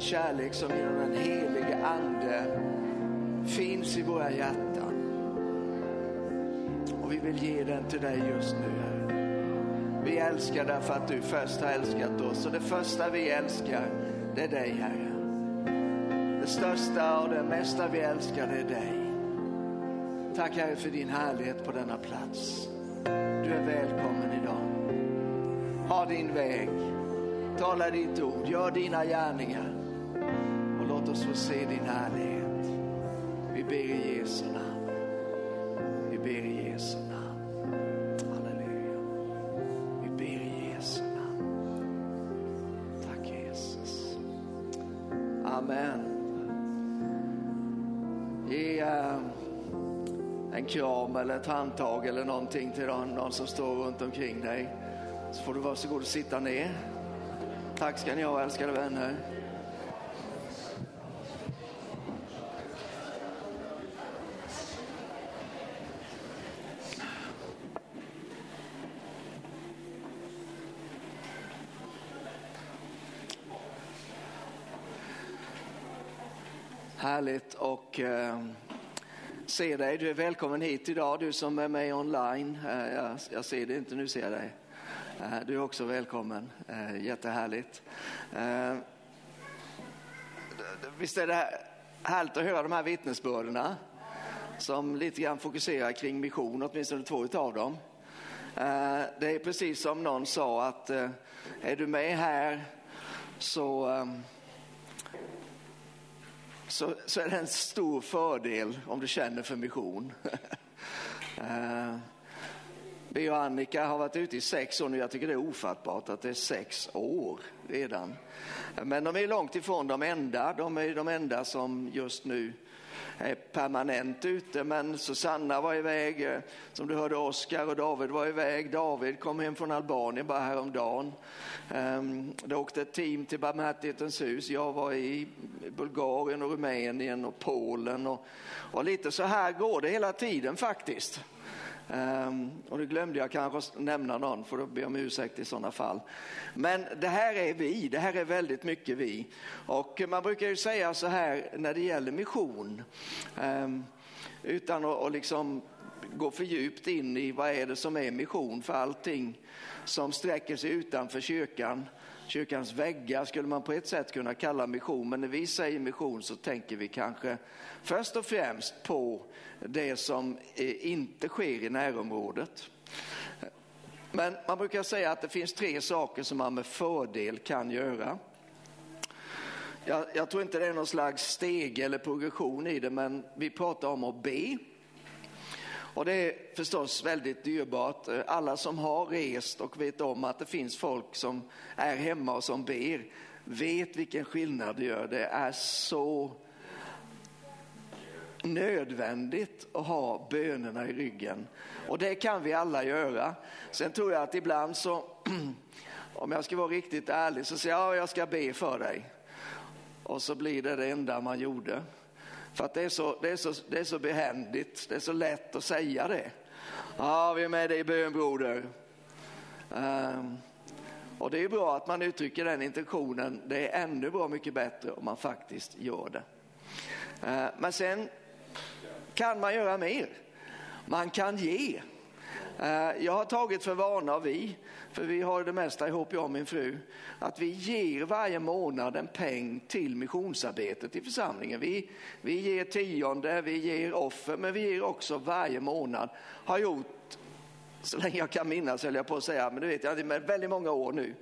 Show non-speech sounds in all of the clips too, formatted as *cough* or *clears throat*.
den kärlek som genom den helige Ande finns i våra hjärtan. Och vi vill ge den till dig just nu, Herre. Vi älskar därför att du först har älskat oss och det första vi älskar, det är dig, Herre. Det största och det mesta vi älskar, det är dig. Tack Herre för din härlighet på denna plats. Du är välkommen idag. Ha din väg. Tala ditt ord. Gör dina gärningar. Låt oss få se din härlighet. Vi ber i Jesu namn. Vi ber i Jesu namn. Halleluja. Vi ber i Jesu namn. Tack Jesus. Amen. Ge äh, en kram eller ett handtag eller någonting till någon, någon som står runt omkring dig. Så får du varsågod och sitta ner. Tack ska ni ha älskade vänner. Härligt att eh, se dig. Du är välkommen hit idag, du som är med online. Eh, jag, jag, ser dig inte, nu ser jag dig. Eh, du är också välkommen, eh, jättehärligt. Eh, visst är det härligt att höra de här vittnesbördena som lite grann fokuserar kring mission, åtminstone två utav dem. Eh, det är precis som någon sa att eh, är du med här så ehm, så, så är det en stor fördel om du känner för mission. *laughs* Eh, Vi och Annika har varit ute i sex år nu. Jag tycker det är ofattbart att det är sex år redan. Men de är långt ifrån de enda. De är de enda som just nu permanent ute. Men Susanna var iväg, eh, som du hörde Oskar och David var iväg. David kom hem från Albanien bara häromdagen. Ehm, det åkte ett team till Barmhärtighetens hus. Jag var i Bulgarien och Rumänien och Polen. Och, och lite så här går det hela tiden faktiskt. Um, och nu glömde jag kanske nämna någon, för då be om ursäkt i sådana fall. Men det här är vi, det här är väldigt mycket vi. Och man brukar ju säga så här när det gäller mission, um, utan att och liksom gå för djupt in i vad är det som är mission, för allting som sträcker sig utanför kyrkan kyrkans väggar skulle man på ett sätt kunna kalla mission, men när vi säger mission så tänker vi kanske först och främst på det som eh, inte sker i närområdet. Men man brukar säga att det finns tre saker som man med fördel kan göra. Jag, jag tror inte det är någon slags steg eller progression i det, men vi pratar om att be. Och det är förstås väldigt dyrbart. Eh, alla som har rest och vet om att det finns folk som är hemma och som ber, vet vilken skillnad det gör. Det är så nödvändigt att ha bönerna i ryggen. Och det kan vi alla göra. Sen tror jag att ibland så, *clears throat* om jag ska vara riktigt ärlig, så säger jag ja, jag ska be för dig. Och så blir det det enda man gjorde. För att det är så, det är så, det är så behändigt, det är så lätt att säga det. Ja, vi är med dig i bön broder. Um, och det är bra att man uttrycker den intentionen. Det är ännu bra mycket bättre om man faktiskt gör det. Uh, men sen kan man göra mer. Man kan ge. Eh, jag har tagit för vana, vi, för vi har det mesta ihop, jag och min fru, att vi ger varje månad en peng till missionsarbetet i församlingen. Vi, vi ger tionde, vi ger offer, men vi ger också varje månad. Har gjort så länge jag kan minnas höll jag på att säga, men det vet jag, med väldigt många år nu.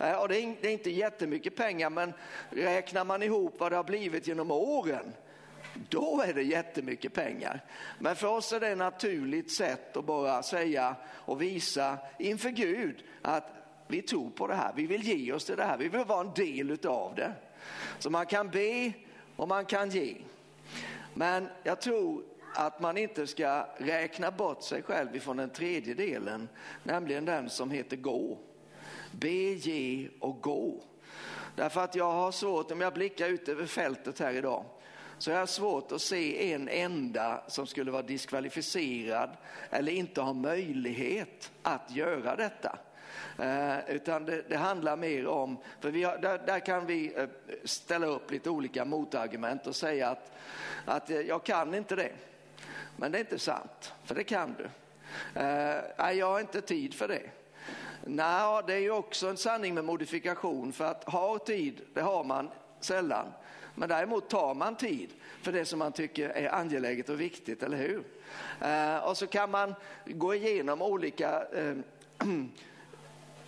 Eh, och det är inte jättemycket pengar, men räknar man ihop vad det har blivit genom åren, då är det jättemycket pengar. Men för oss är det ett naturligt sätt att bara säga och visa inför Gud att vi tror på det här, vi vill ge oss till det här, vi vill vara en del av det. Så man kan be och man kan ge. Men jag tror att man inte ska räkna bort sig själv ifrån den tredje delen, nämligen den som heter gå. Be, ge och gå. Därför att jag har svårt, om jag blickar ut över fältet här idag, så jag har svårt att se en enda som skulle vara diskvalificerad eller inte ha möjlighet att göra detta. Eh, utan det, det, handlar mer om, för vi har, där, där, kan vi eh, ställa upp lite olika motargument och säga att, att eh, jag kan inte det. Men det är inte sant, för det kan du. Eh, jag har inte tid för det. Nej, det är ju också en sanning med modifikation för att ha tid, det har man sällan. Men däremot tar man tid för det som man tycker är angeläget och viktigt, eller hur? Eh, och så kan man gå igenom olika eh, *clears throat*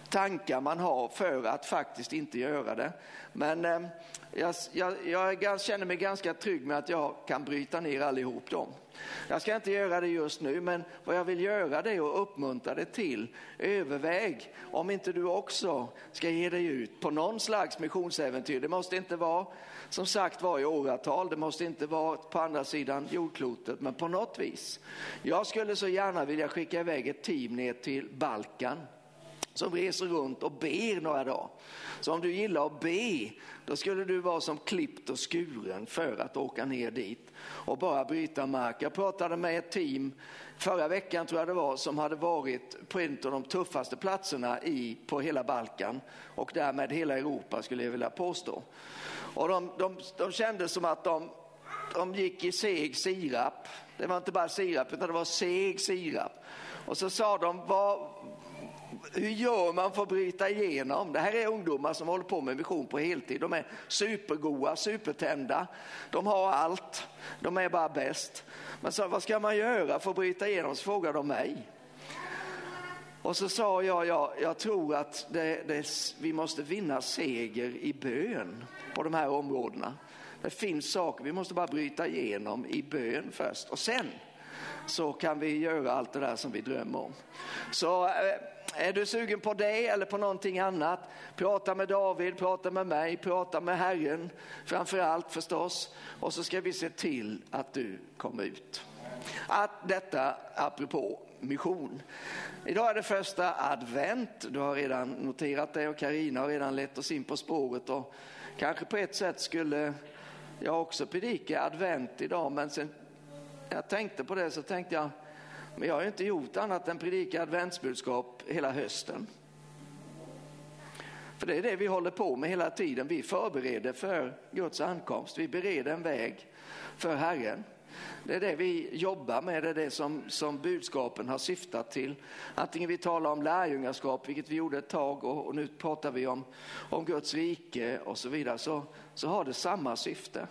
tankar man har för att faktiskt inte göra det. Men eh, jag, jag, jag, känner mig ganska trygg med att jag kan bryta ner allihop dem. Jag ska inte göra det just nu, men vad jag vill göra det är att uppmuntra dig till överväg om inte du också ska ge dig ut på någon slags missionsäventyr. Det måste inte vara som sagt var i åratal, det måste inte vara på andra sidan jordklotet, men på något vis. Jag skulle så gärna vilja skicka iväg ett team ner till Balkan som reser runt och ber några dagar. Så om du gillar att be, då skulle du vara som klippt och skuren för att åka ner dit och bara bryta mark. Jag pratade med ett team förra veckan tror jag det var som hade varit på en av de tuffaste platserna i, på hela Balkan och därmed hela Europa skulle jag vilja påstå. Och de, de, de kände som att de, de gick i seg sirap. Det var inte bara sirap utan det var seg sirap. Och så sa de, vad, hur gör man för att bryta igenom? Det här är ungdomar som håller på med vision på heltid. De är supergoa, supertända. De har allt. De är bara bäst. Men så, vad ska man göra för att bryta igenom? Så frågade de mig. Och så sa jag, ja, jag tror att det, det, vi måste vinna seger i bön på de här områdena. Det finns saker, vi måste bara bryta igenom i bön först och sen så kan vi göra allt det där som vi drömmer om. Så eh, är du sugen på det eller på någonting annat, prata med David, prata med mig, prata med Herren framför allt förstås. Och så ska vi se till att du kommer ut. Att detta apropå mission. Idag är det första advent, du har redan noterat det och Karina har redan lett oss in på spåret och kanske på ett sätt skulle jag också predika advent idag men sen jag tänkte på det så tänkte jag men jag har ju inte gjort annat än predika adventsbudskap hela hösten. För det är det vi håller på med hela tiden. Vi förbereder för Guds ankomst. Vi bereder en väg för Herren. Det är det vi jobbar med, det är det som, som budskapen har syftat till. Antingen vi talar om lärjungaskap, vilket vi gjorde ett tag, och, och nu pratar vi om, om Guds rike och så vidare, så, så har det samma syfte.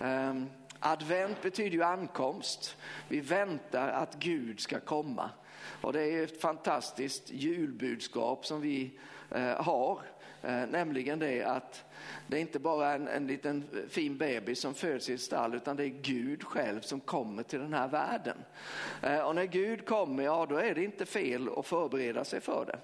Um, Advent betyder ju ankomst. Vi väntar att Gud ska komma. Och det är ett fantastiskt julbudskap som vi eh, har. Eh, nämligen det att det är inte bara en, en liten fin bebis som föds i ett stall utan det är Gud själv som kommer till den här världen. Eh, och när Gud kommer, ja då är det inte fel att förbereda sig för det.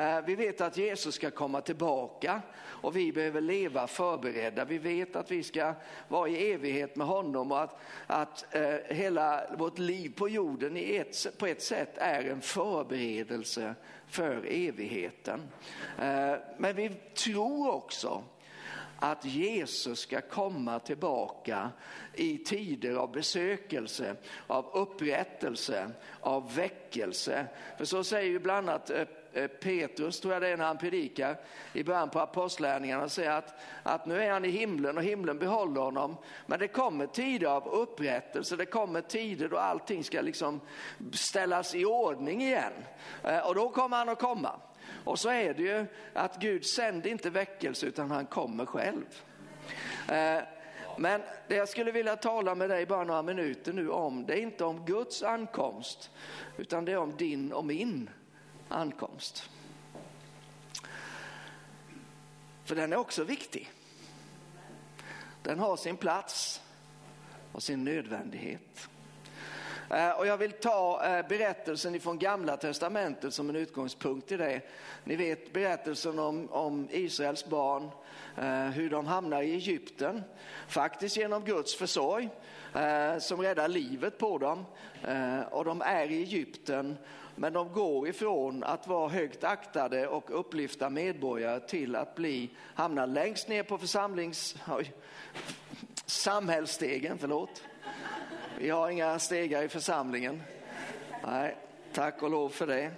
Eh, vi vet att Jesus ska komma tillbaka och vi behöver leva förberedda. Vi vet att vi ska vara i evighet med honom och att, att eh, hela vårt liv på jorden i ett, på ett sätt är en förberedelse för evigheten. Eh, men vi tror också att Jesus ska komma tillbaka i tider av besökelse, av upprättelse, av väckelse. För så säger ju bland annat eh, Eh, Petrus, tror jag det är när han predikar i början på apostlärningarna, säger att, att nu är han i himlen och himlen behåller honom. Men det kommer tider av upprättelse, det kommer tider då allting ska liksom ställas i ordning igen. Eh, och då kommer han att komma. Och så är det ju att Gud sänder inte väckelse utan han kommer själv. Eh, men det jag skulle vilja tala med dig bara några minuter nu om, det är inte om Guds ankomst, utan det är om din och min ankomst. För den är också viktig. Den har sin plats och sin nödvändighet. Eh, och jag vill ta eh, berättelsen från gamla testamentet som en utgångspunkt i det. Ni vet berättelsen om, om Israels barn, eh, hur de hamnar i Egypten. Faktiskt genom Guds försorg som räddar livet på dem. Och de är i Egypten men de går ifrån att vara högt aktade och upplyfta medborgare till att bli, hamna längst ner på församlings, oj, samhällsstegen. Förlåt. Vi har inga stegar i församlingen. Nej, tack och lov för det.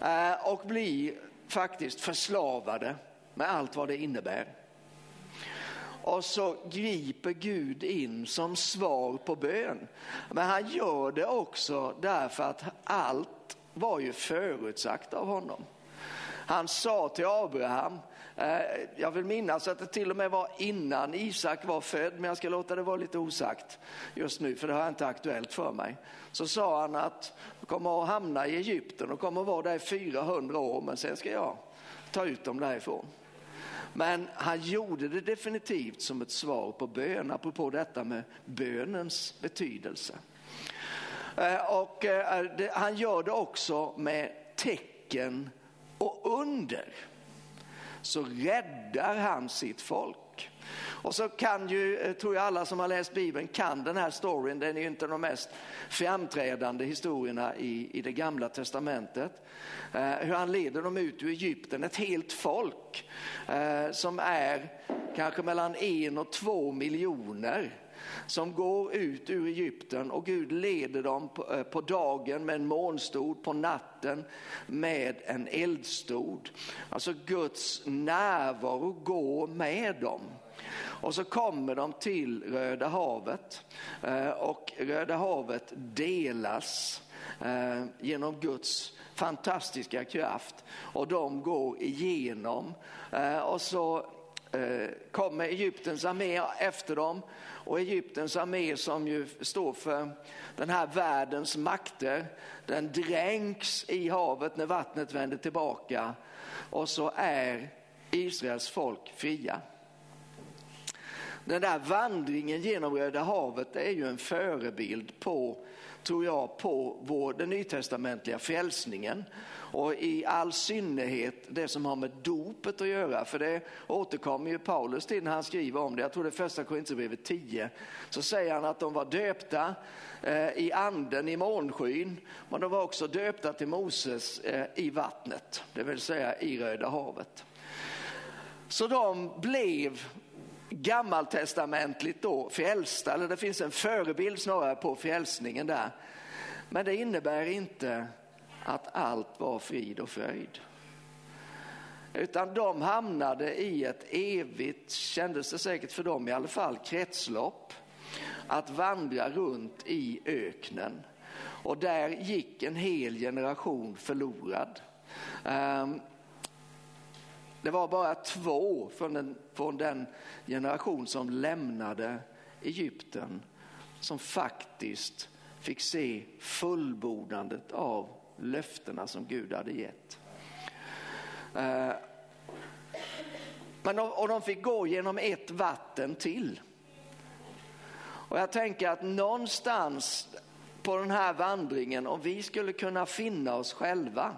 Eh, och bli faktiskt förslavade med allt vad det innebär. Och så griper Gud in som svar på bön. Men han gör det också därför att allt var ju förutsagt av honom. Han sa till Abraham, eh, jag vill minnas att det till och med var innan Isak var född, men jag ska låta det vara lite osagt just nu, för det har jag inte aktuellt för mig. Så sa han att du kommer att hamna i Egypten och kommer att vara där i 400 år, men sen ska jag ta ut dem därifrån. Men han gjorde det definitivt som ett svar på bön, apropå detta med bönens betydelse. Eh, och eh, han gör det också med tecken och under. Så räddar han sitt folk. Och så kan ju, eh, tror jag alla som har läst Bibeln kan den här storyn, den är ju inte de mest framträdande historierna i, i det gamla testamentet. Eh, hur han leder dem ut ur Egypten, ett helt folk eh, som är kanske mellan en och två miljoner som går ut ur Egypten och Gud leder dem på, eh, på dagen med en månstod, på natten med en eldstod. Alltså Guds närvaro går med dem. Och så kommer de till Röda havet eh, och Röda havet delas eh, genom Guds fantastiska kraft och de går igenom och så kommer Egyptens armé efter dem och Egyptens armé som ju står för den här världens makter, den dränks i havet när vattnet vänder tillbaka och så är Israels folk fria. Den där vandringen genom Röda havet är ju en förebild på, tror jag, på vår, den nytestamentliga frälsningen och i all synnerhet det som har med dopet att göra. För det återkommer ju Paulus till när han skriver om det. Jag tror det är första Korinthierbrevet 10. Så säger han att de var döpta eh, i anden i månskyn. Men de var också döpta till Moses eh, i vattnet, det vill säga i Röda havet. Så de blev gammaltestamentligt då frälsta, eller det finns en förebild snarare på frälsningen där. Men det innebär inte att allt var frid och fröjd. Utan de hamnade i ett evigt, kändes det säkert för dem i alla fall, kretslopp. Att vandra runt i öknen. Och där gick en hel generation förlorad. Ehm, det var bara två från den, från den generation som lämnade Egypten som faktiskt fick se fullbordandet av löftena som Gud hade gett. Eh, men de, och de fick gå genom ett vatten till. Och jag tänker att någonstans på den här vandringen, om vi skulle kunna finna oss själva.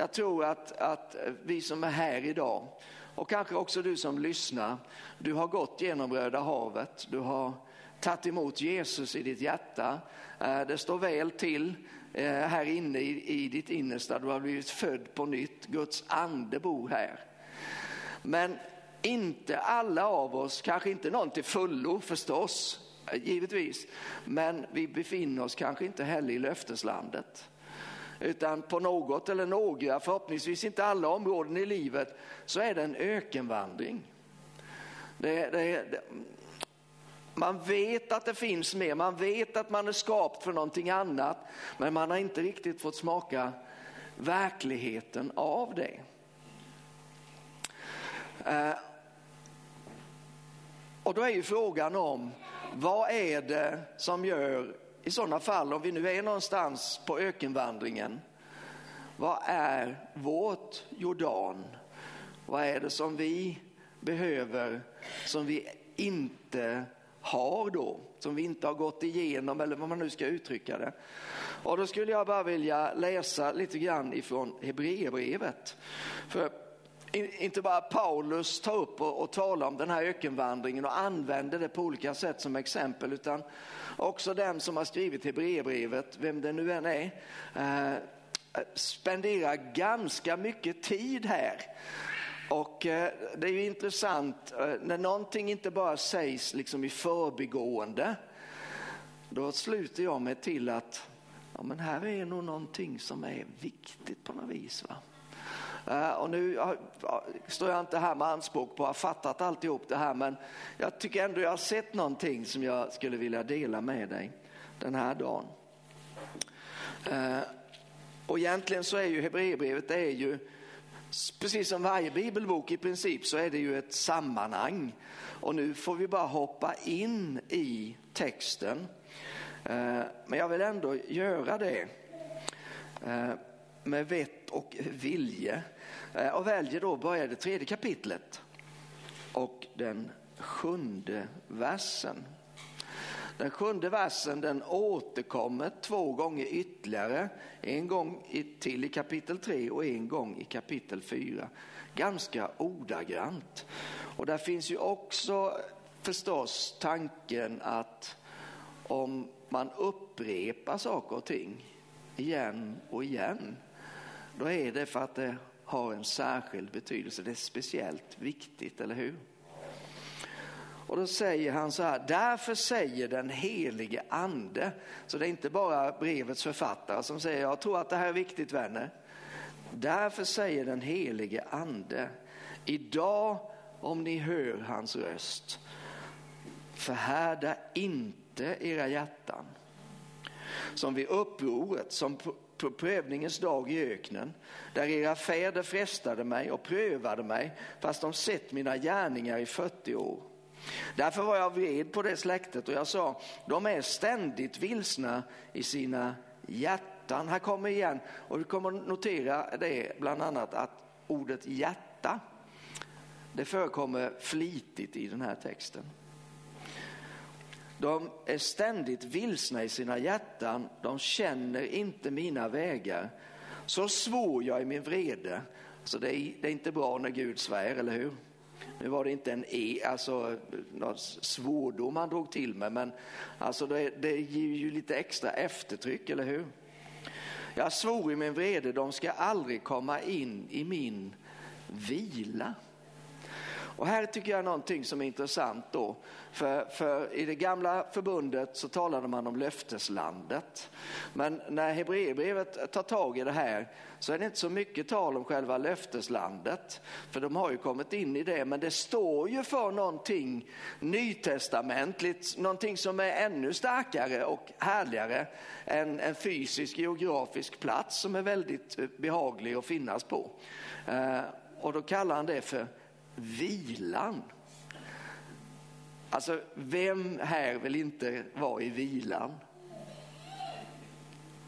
Jag tror att, att vi som är här idag och kanske också du som lyssnar, du har gått genom Röda havet, du har tagit emot Jesus i ditt hjärta. Eh, det står väl till eh, här inne i, i ditt innersta. Du har blivit född på nytt. Guds ande bor här. Men inte alla av oss, kanske inte någon till fullo förstås, eh, givetvis. Men vi befinner oss kanske inte heller i löfteslandet. Utan på något eller några, förhoppningsvis inte alla områden i livet, så är det en ökenvandring. Det, det, man vet att det finns mer, man vet att man är skapt för någonting annat, men man har inte riktigt fått smaka verkligheten av det. Eh, och då är ju frågan om vad är det som gör, i sådana fall om vi nu är någonstans på ökenvandringen, vad är vårt Jordan? Vad är det som vi behöver som vi inte har då, som vi inte har gått igenom eller vad man nu ska uttrycka det. Och då skulle jag bara vilja läsa lite grann ifrån Hebreerbrevet. För inte bara Paulus tar upp och, och talar om den här ökenvandringen och använder det på olika sätt som exempel, utan också den som har skrivit Hebreerbrevet, vem det nu än är, eh, eh, spenderar ganska mycket tid här och eh, det är ju intressant eh, när någonting inte bara sägs liksom i förbigående. Då sluter jag mig till att ja, men här är nog någonting som är viktigt på något vis. Va? Äh, och nu står jag inte här med anspråk på att ha fattat alltihop det här men jag tycker ändå jag har sett någonting som jag skulle vilja dela med dig den här dagen. Äh, och egentligen så är ju Hebreerbrevet det är ju precis som varje bibelbok i princip så är det ju ett sammanhang. Och nu får vi bara hoppa in i texten. Äh, men jag vill ändå göra det med vett och vilje. Eh, och väljer då att börja det tredje kapitlet och den sjunde versen. Den sjunde versen den återkommer två gånger ytterligare. En gång till i kapitel 3 och en gång i kapitel 4. Ganska ordagrant. Och där finns ju också förstås tanken att om man upprepar saker och ting igen och igen, då är det för att det har en särskild betydelse. Det är speciellt viktigt, eller hur? Och då säger han så här, därför säger den helige ande, så det är inte bara brevets författare som säger, jag tror att det här är viktigt vänner. Därför säger den helige ande, idag om ni hör hans röst, förhärda inte era hjärtan. Som vid upproret, som på prövningens dag i öknen, där era fäder frestade mig och prövade mig, fast de sett mina gärningar i 40 år. Därför var jag vred på det släktet och jag sa, de är ständigt vilsna i sina hjärtan. Här kommer igen, och du kommer notera det bland annat att ordet hjärta, det förekommer flitigt i den här texten. De är ständigt vilsna i sina hjärtan, de känner inte mina vägar. Så svor jag i min vrede. Så det är, det är inte bra när Gud svär, eller hur? Nu var det inte en e, alltså någon svordom han drog till med, men alltså det, det ger ju lite extra eftertryck, eller hur? Jag svor i min vrede, de ska aldrig komma in i min vila. Och här tycker jag någonting som är intressant då. För, för i det gamla förbundet så talade man om löfteslandet. Men när Hebreerbrevet tar tag i det här så är det inte så mycket tal om själva löfteslandet. För de har ju kommit in i det, men det står ju för någonting nytestamentligt, någonting som är ännu starkare och härligare än en fysisk geografisk plats som är väldigt eh, behaglig att finnas på. Eh, och då kallar han det för vilan. Alltså, vem här vill inte vara i vilan?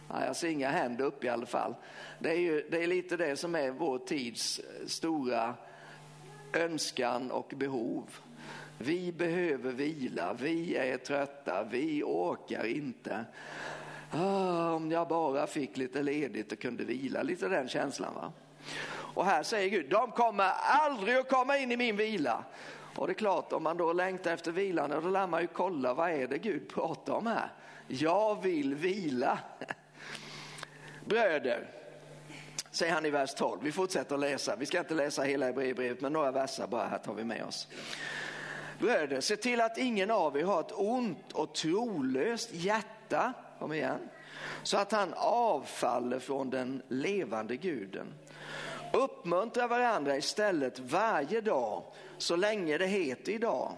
Jag ser inga händer upp i alla fall. Det är, ju, det är lite det som är vår tids eh, stora önskan och behov. Vi behöver vila, vi är trötta, vi orkar inte. Ah, om jag bara fick lite ledigt och kunde vila, lite den känslan. va? Och här säger Gud, de kommer aldrig att komma in i min vila. Och det är klart, om man då längtar efter vilan, då lär man ju kolla vad är det Gud pratar om här. Jag vill vila. *laughs* Bröder, säger han i vers 12. Vi fortsätter att läsa. Vi ska inte läsa hela Hebreerbrevet, men några verser bara här tar vi med oss. Bröder, se till att ingen av er har ett ont och trolöst hjärta, kom igen, så att han avfaller från den levande guden. Uppmuntra varandra istället varje dag så länge det heter idag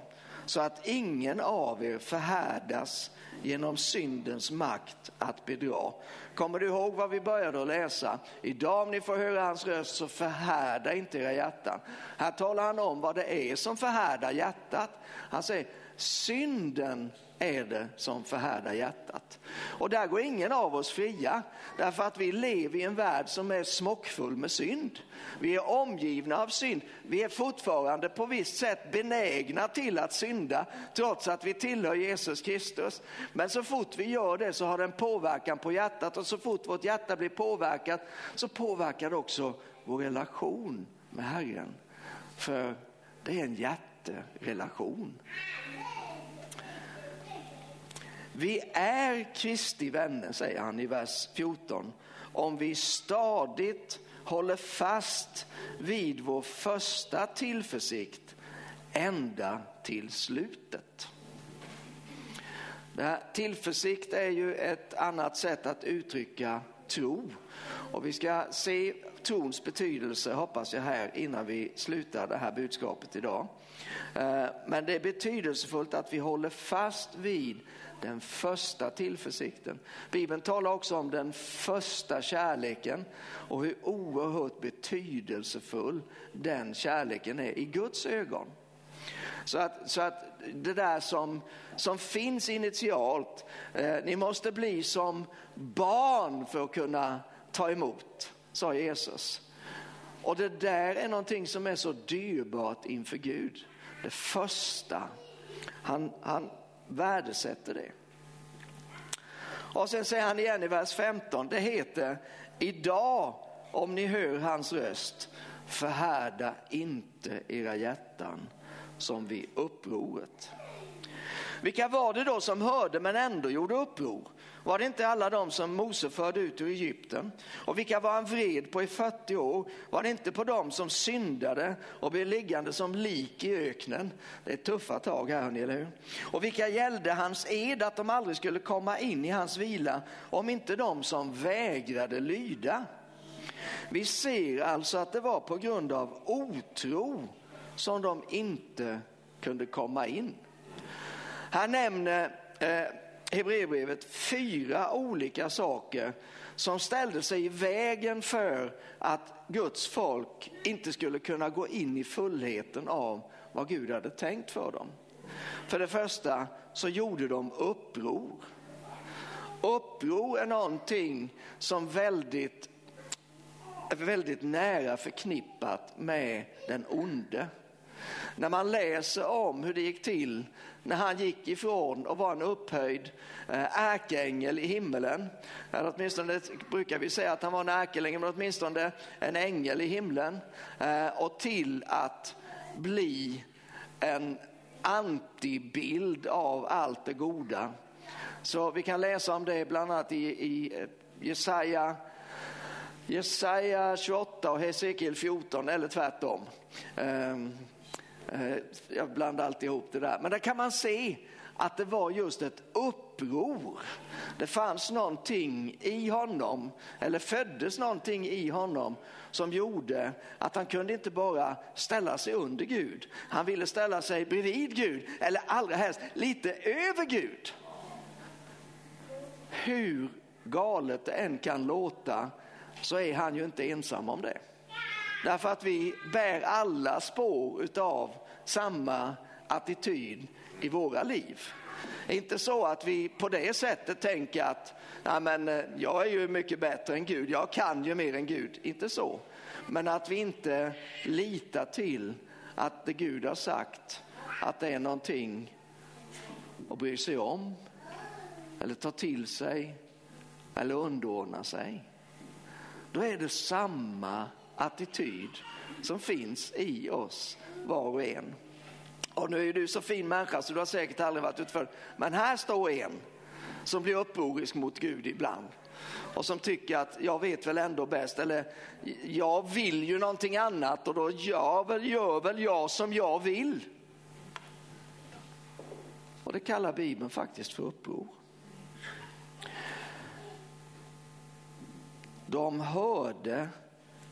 så att ingen av er förhärdas genom syndens makt att bedra. Kommer du ihåg vad vi började att läsa? Idag om ni får höra hans röst så förhärda inte era hjärtan. Här talar han om vad det är som förhärdar hjärtat. Han säger synden är det som förhärdar hjärtat. Och där går ingen av oss fria, därför att vi lever i en värld som är smockfull med synd. Vi är omgivna av synd. Vi är fortfarande på visst sätt benägna till att synda, trots att vi tillhör Jesus Kristus. Men så fort vi gör det så har det en påverkan på hjärtat och så fort vårt hjärta blir påverkat så påverkar det också vår relation med Herren. För det är en hjärterelation. Vi är Kristi vänner, säger han i vers 14, om vi stadigt håller fast vid vår första tillförsikt ända till slutet. Det här, tillförsikt är ju ett annat sätt att uttrycka tro. Och vi ska se trons betydelse, hoppas jag här, innan vi slutar det här budskapet idag. Eh, men det är betydelsefullt att vi håller fast vid den första tillförsikten. Bibeln talar också om den första kärleken och hur oerhört betydelsefull den kärleken är i Guds ögon. Så att, så att det där som, som finns initialt, eh, ni måste bli som barn för att kunna ta emot, sa Jesus. Och det där är någonting som är så dyrbart inför Gud. Det första, han, han värdesätter det. Och sen säger han igen i vers 15, det heter idag om ni hör hans röst, förhärda inte era hjärtan som vid upproret. Vilka var det då som hörde men ändå gjorde uppror? Var det inte alla de som Mose förde ut ur Egypten? Och vilka var han vred på i 40 år? Var det inte på dem som syndade och blev liggande som lik i öknen? Det är tuffa tag här, hörni, eller hur? Och vilka gällde hans ed att de aldrig skulle komma in i hans vila om inte de som vägrade lyda? Vi ser alltså att det var på grund av otro som de inte kunde komma in. Han nämner eh, Hebreerbrevet fyra olika saker som ställde sig i vägen för att Guds folk inte skulle kunna gå in i fullheten av vad Gud hade tänkt för dem. För det första så gjorde de uppror. Uppror är någonting som väldigt, är väldigt nära förknippat med den onde. När man läser om hur det gick till när han gick ifrån att vara en upphöjd eh, ärkeängel i himmelen, eller åtminstone brukar vi säga att han var en ärkeängel, men åtminstone en ängel i himlen, eh, och till att bli en antibild av allt det goda. Så vi kan läsa om det bland annat i, i eh, Jesaja Jesaja 28 och Hesekiel 14 eller tvärtom. Ehm, Eh, jag blandar alltid ihop det där. Men där kan man se att det var just ett uppror. Det fanns någonting i honom, eller föddes någonting i honom som gjorde att han kunde inte bara ställa sig under Gud. Han ville ställa sig bredvid Gud, eller allra helst lite över Gud. Hur galet det än kan låta så är han ju inte ensam om det. Därför att vi bär alla spår utav samma attityd i våra liv. Inte så att vi på det sättet tänker att men, eh, jag är ju mycket bättre än Gud, jag kan ju mer än Gud. Inte så. Men att vi inte litar till att det Gud har sagt, att det är någonting att bry sig om eller ta till sig eller underordna sig. Då är det samma attityd som finns i oss var och en. Och nu är du så fin människa så du har säkert aldrig varit utför. Men här står en som blir upprorisk mot Gud ibland och som tycker att jag vet väl ändå bäst eller jag vill ju någonting annat och då gör väl, gör väl jag som jag vill. Och det kallar Bibeln faktiskt för uppror. De hörde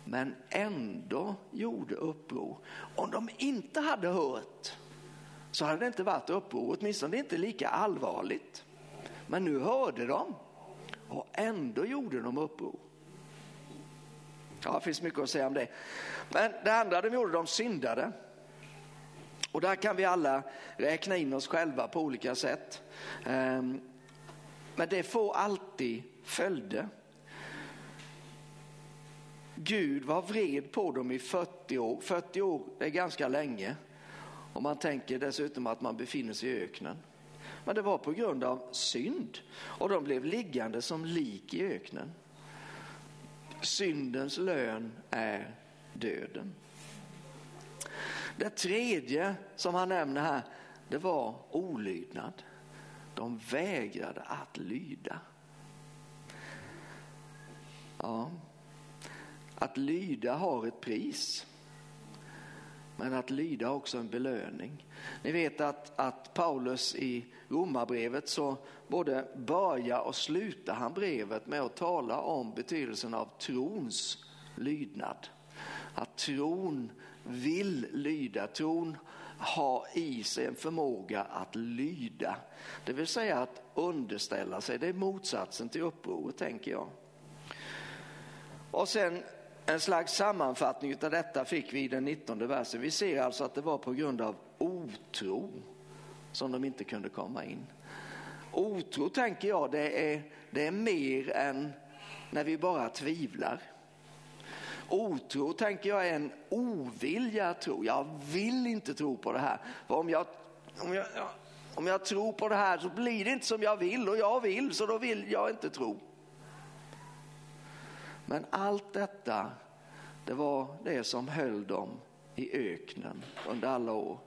men ändå gjorde uppror. Om de inte hade hört så hade det inte varit uppror, åtminstone inte lika allvarligt. Men nu hörde de och ändå gjorde de uppror. Ja, det finns mycket att säga om det. Men det andra de gjorde, de syndade. Och där kan vi alla räkna in oss själva på olika sätt. Ehm, men det får alltid följder. Gud var vred på dem i 40 år. 40 år är ganska länge. Och man tänker dessutom att man befinner sig i öknen. Men det var på grund av synd och de blev liggande som lik i öknen. Syndens lön är döden. Det tredje som han nämner här, det var olydnad. De vägrade att lyda. Ja, att lyda har ett pris. Men att lyda också en belöning. Ni vet att, att Paulus i Romarbrevet så både börjar och slutar han brevet med att tala om betydelsen av trons lydnad. Att tron vill lyda, tron har i sig en förmåga att lyda. Det vill säga att underställa sig, det är motsatsen till upproret tänker jag. Och sen en slags sammanfattning av detta fick vi i den 19 versen. Vi ser alltså att det var på grund av otro som de inte kunde komma in. Otro tänker jag, det är, det är mer än när vi bara tvivlar. Otro tänker jag är en ovilja att tro. Jag vill inte tro på det här. För om jag, om, jag, om jag tror på det här så blir det inte som jag vill och jag vill så då vill jag inte tro. Men allt detta, det var det som höll dem i öknen under alla år.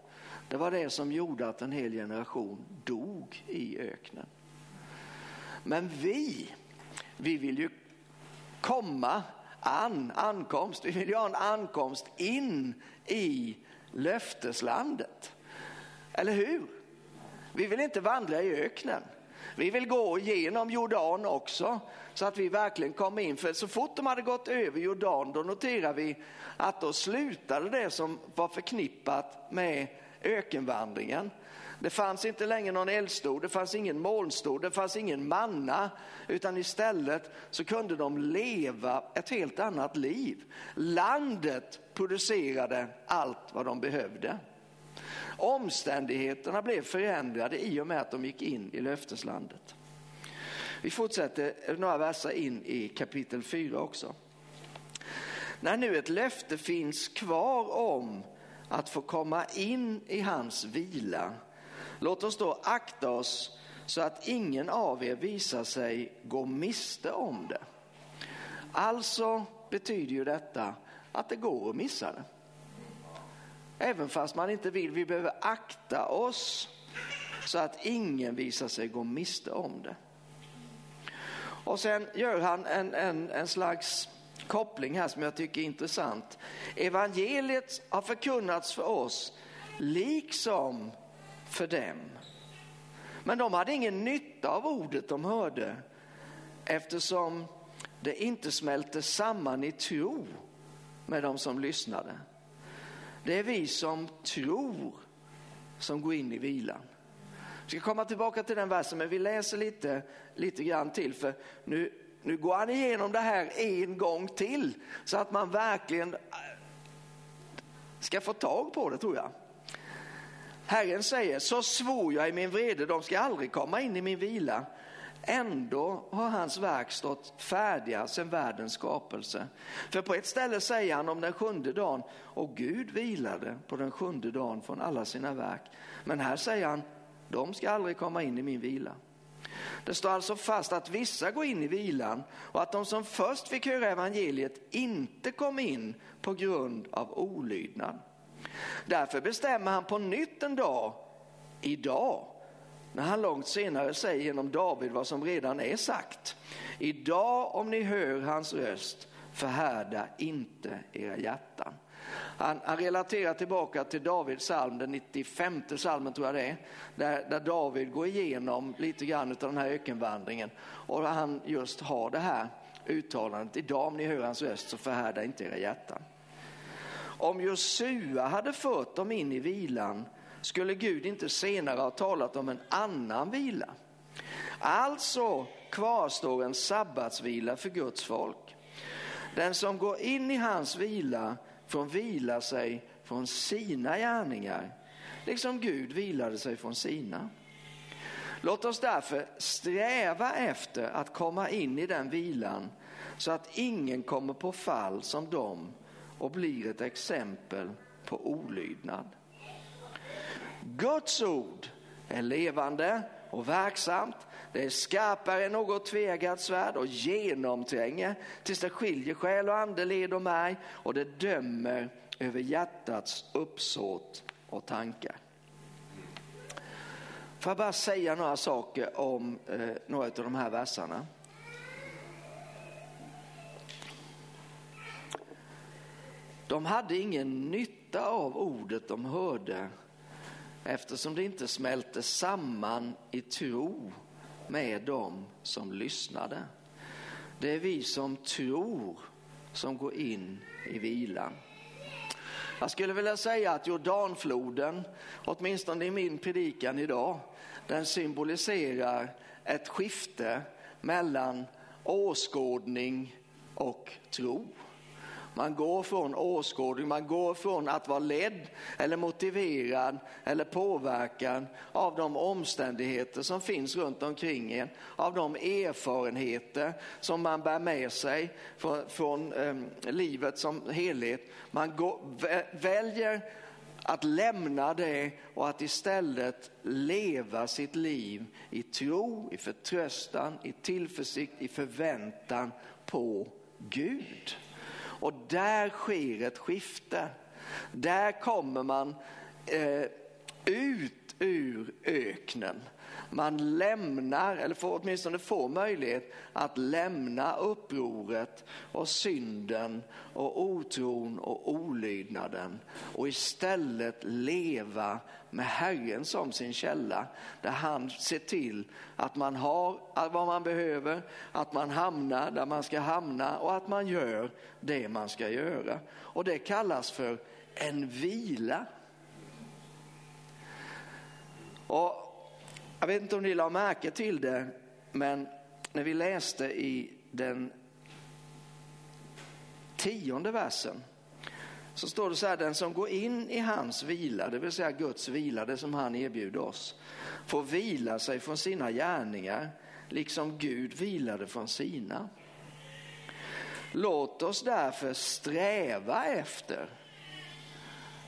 Det var det som gjorde att en hel generation dog i öknen. Men vi, vi vill ju komma an, ankomst, vi vill ju ha en ankomst in i löfteslandet. Eller hur? Vi vill inte vandra i öknen. Vi vill gå genom Jordan också så att vi verkligen kommer in. För så fort de hade gått över Jordan då noterar vi att då slutade det som var förknippat med ökenvandringen. Det fanns inte längre någon eldstod, det fanns ingen molnstod, det fanns ingen manna, utan istället så kunde de leva ett helt annat liv. Landet producerade allt vad de behövde. Omständigheterna blev förändrade i och med att de gick in i löfteslandet. Vi fortsätter några verser in i kapitel 4 också. När nu ett löfte finns kvar om att få komma in i hans vila, låt oss då akta oss så att ingen av er visar sig gå miste om det. Alltså betyder ju detta att det går att missa det. Även fast man inte vill, vi behöver akta oss så att ingen visar sig gå miste om det. Och sen gör han en, en, en slags koppling här som jag tycker är intressant. Evangeliet har förkunnats för oss liksom för dem. Men de hade ingen nytta av ordet de hörde eftersom det inte smälte samman i tro med de som lyssnade. Det är vi som tror som går in i vilan. Vi ska komma tillbaka till den versen, men vi läser lite, lite grann till. För nu, nu går han igenom det här en gång till så att man verkligen äh, ska få tag på det tror jag. Herren säger, så svor jag i min vrede, de ska aldrig komma in i min vila. Ändå har hans verk stått färdiga sedan världens skapelse. För på ett ställe säger han om den sjunde dagen, och Gud vilade på den sjunde dagen från alla sina verk. Men här säger han, de ska aldrig komma in i min vila. Det står alltså fast att vissa går in i vilan och att de som först fick höra evangeliet inte kom in på grund av olydnad. Därför bestämmer han på nytt en dag, idag, när han långt senare säger genom David vad som redan är sagt. Idag om ni hör hans röst, förhärda inte era hjärtan. Han, han, relaterar tillbaka till Davids psalm, den 95 psalmen tror jag det är, där, där David går igenom lite grann av den här ökenvandringen och han just har det här uttalandet, idag om ni hör hans röst så förhärda inte era hjärtan. Om Josua hade fört dem in i vilan skulle Gud inte senare ha talat om en annan vila. Alltså kvarstår en sabbatsvila för Guds folk. Den som går in i hans vila får vila sig från sina gärningar, liksom Gud vilade sig från sina. Låt oss därför sträva efter att komma in i den vilan så att ingen kommer på fall som dem och blir ett exempel på olydnad. Guds ord är levande och verksamt. Det är skarpare än något tvegat svärd och genomtränger tills det skiljer själ och ande, led och märg och det dömer över hjärtats uppsåt och tankar. Får jag bara säga några saker om eh, några av de här verserna. De hade ingen nytta av ordet de hörde eftersom det inte smälte samman i tro med dem som lyssnade. Det är vi som tror som går in i vilan. Jag skulle vilja säga att Jordanfloden, åtminstone i min predikan idag, den symboliserar ett skifte mellan åskådning och tro. Man går från åskådning, man går från att vara ledd eller motiverad eller påverkad av de omständigheter som finns runt omkring en, av de erfarenheter som man bär med sig från, från um, livet som helhet. Man går, väljer att lämna det och att istället leva sitt liv i tro, i förtröstan, i tillförsikt, i förväntan på Gud. Och där sker ett skifte. Där kommer man eh, ut ur öknen. Man lämnar, eller får åtminstone får möjlighet att lämna upproret och synden och otron och olydnaden och istället leva med Herren som sin källa där han ser till att man har vad man behöver, att man hamnar där man ska hamna och att man gör det man ska göra. Och det kallas för en vila. Och jag vet inte om ni la märke till det, men när vi läste i den tionde versen så står det så här, den som går in i hans vila, det vill säga Guds vila, det som han erbjuder oss, får vila sig från sina gärningar, liksom Gud vilade från sina. Låt oss därför sträva efter.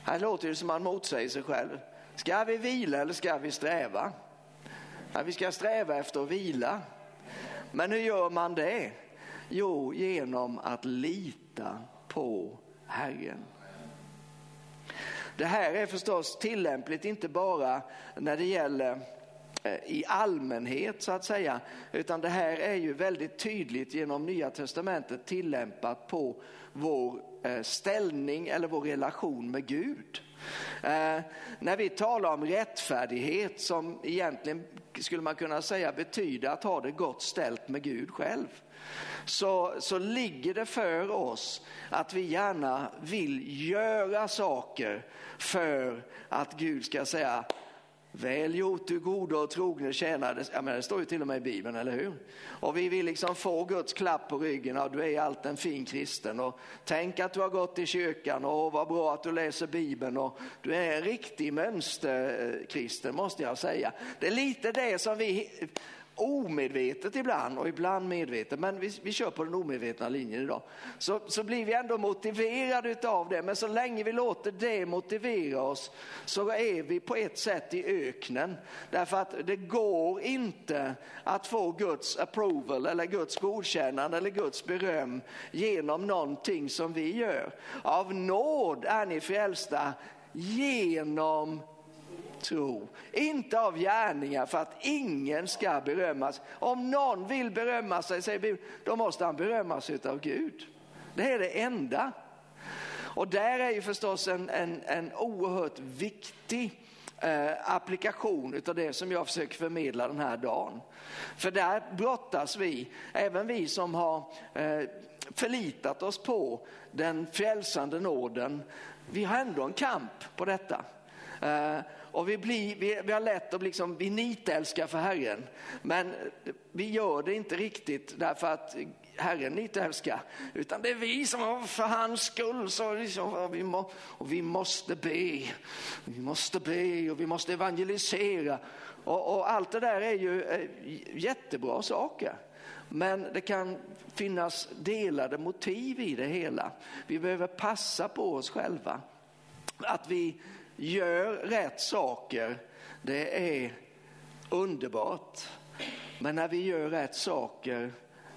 Här låter det som man motsäger sig själv. Ska vi vila eller ska vi sträva? Ja, vi ska sträva efter att vila. Men hur gör man det? Jo, genom att lita på Herren. Det här är förstås tillämpligt inte bara när det gäller eh, i allmänhet så att säga, utan det här är ju väldigt tydligt genom Nya Testamentet tillämpat på vår eh, ställning eller vår relation med Gud. Eh, när vi talar om rättfärdighet som egentligen skulle man kunna säga betyder att ha det gott ställt med Gud själv. Så, så ligger det för oss att vi gärna vill göra saker för att Gud ska säga Väl gjort du gode och trogne tjänare. Ja, men det står ju till och med i Bibeln, eller hur? Och vi vill liksom få Guds klapp på ryggen. Ja, du är allt en fin kristen. Och tänk att du har gått i kyrkan och vad bra att du läser Bibeln. Och du är en riktig mönsterkristen måste jag säga. Det är lite det som vi omedvetet ibland och ibland medvetet, men vi, vi kör på den omedvetna linjen idag, så, så blir vi ändå motiverade av det. Men så länge vi låter det motivera oss så är vi på ett sätt i öknen. Därför att det går inte att få Guds approval eller Guds godkännande eller Guds beröm genom någonting som vi gör. Av nåd är ni frälsta genom tro, inte av gärningar för att ingen ska berömmas. Om någon vill berömma sig, säger Bibeln, då måste han berömma sig av Gud. Det är det enda. Och där är ju förstås en, en, en oerhört viktig eh, applikation av det som jag försöker förmedla den här dagen. För där brottas vi, även vi som har eh, förlitat oss på den frälsande nåden, vi har ändå en kamp på detta. Eh, och vi, blir, vi, vi har lätt att liksom, vi nitälskar för Herren. Men vi gör det inte riktigt därför att Herren nitälskar. Utan det är vi som har för hans skull. Så liksom, vi, må, och vi måste be. Vi måste be och vi måste evangelisera. Och, och allt det där är ju eh, jättebra saker. Men det kan finnas delade motiv i det hela. Vi behöver passa på oss själva. Att vi gör rätt saker, det är underbart. Men när vi gör rätt saker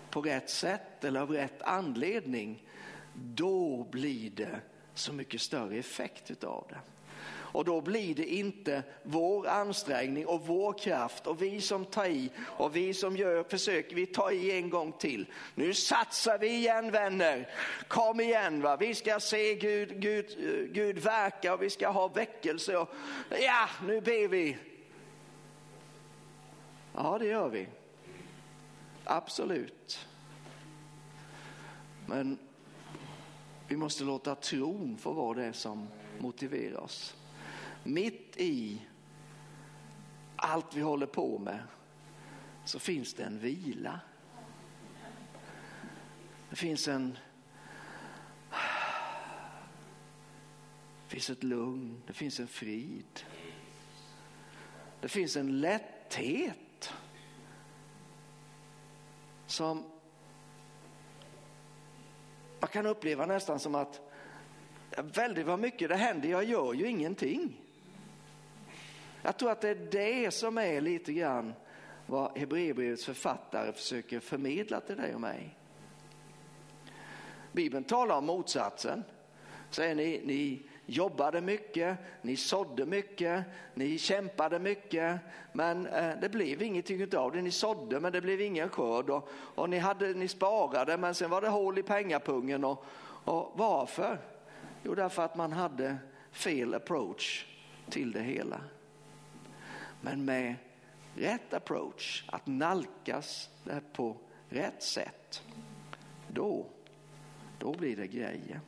på rätt sätt eller av rätt anledning, då blir det så mycket större effekt utav det. Och då blir det inte vår ansträngning och vår kraft och vi som tar i och vi som gör försök, vi tar i en gång till. Nu satsar vi igen vänner. Kom igen va, vi ska se Gud, Gud, Gud verka och vi ska ha väckelse. Och, ja, nu ber vi. Ja, det gör vi. Absolut. Men vi måste låta tron få vara det som motiverar oss. Mitt i allt vi håller på med så finns det en vila. Det finns en det finns ett lugn, det finns en frid. Det finns en lätthet som man kan uppleva nästan som att väldigt vad mycket det händer, jag gör ju ingenting. Jag tror att det är det som är lite grann vad Hebreerbrevets författare försöker förmedla till dig och mig. Bibeln talar om motsatsen. Säger ni, ni jobbade mycket, ni sådde mycket, ni kämpade mycket, men eh, det blev ingenting av det. Ni sådde, men det blev ingen skörd och, och ni, hade, ni sparade, men sen var det hål i pengapungen. Och, och varför? Jo, därför att man hade fel approach till det hela. Men med rätt approach, att nalkas det på rätt sätt, då, då blir det grejer.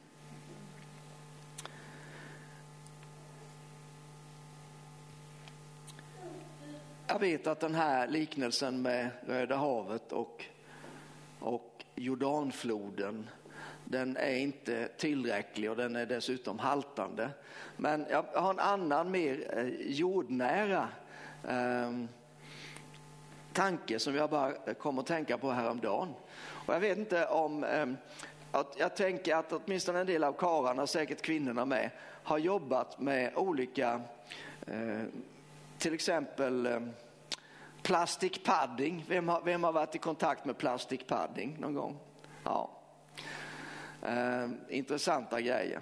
Jag vet att den här liknelsen med Röda havet och, och Jordanfloden den är inte tillräcklig och den är dessutom haltande. Men jag har en annan mer eh, jordnära eh, tanke som jag bara kom att tänka på häromdagen. Och jag vet inte om, eh, att jag tänker att åtminstone en del av karlarna, säkert kvinnorna med, har jobbat med olika, eh, till exempel eh, plastic padding. Vem har, vem har varit i kontakt med plastic padding någon gång? Ja. Eh, intressanta grejer.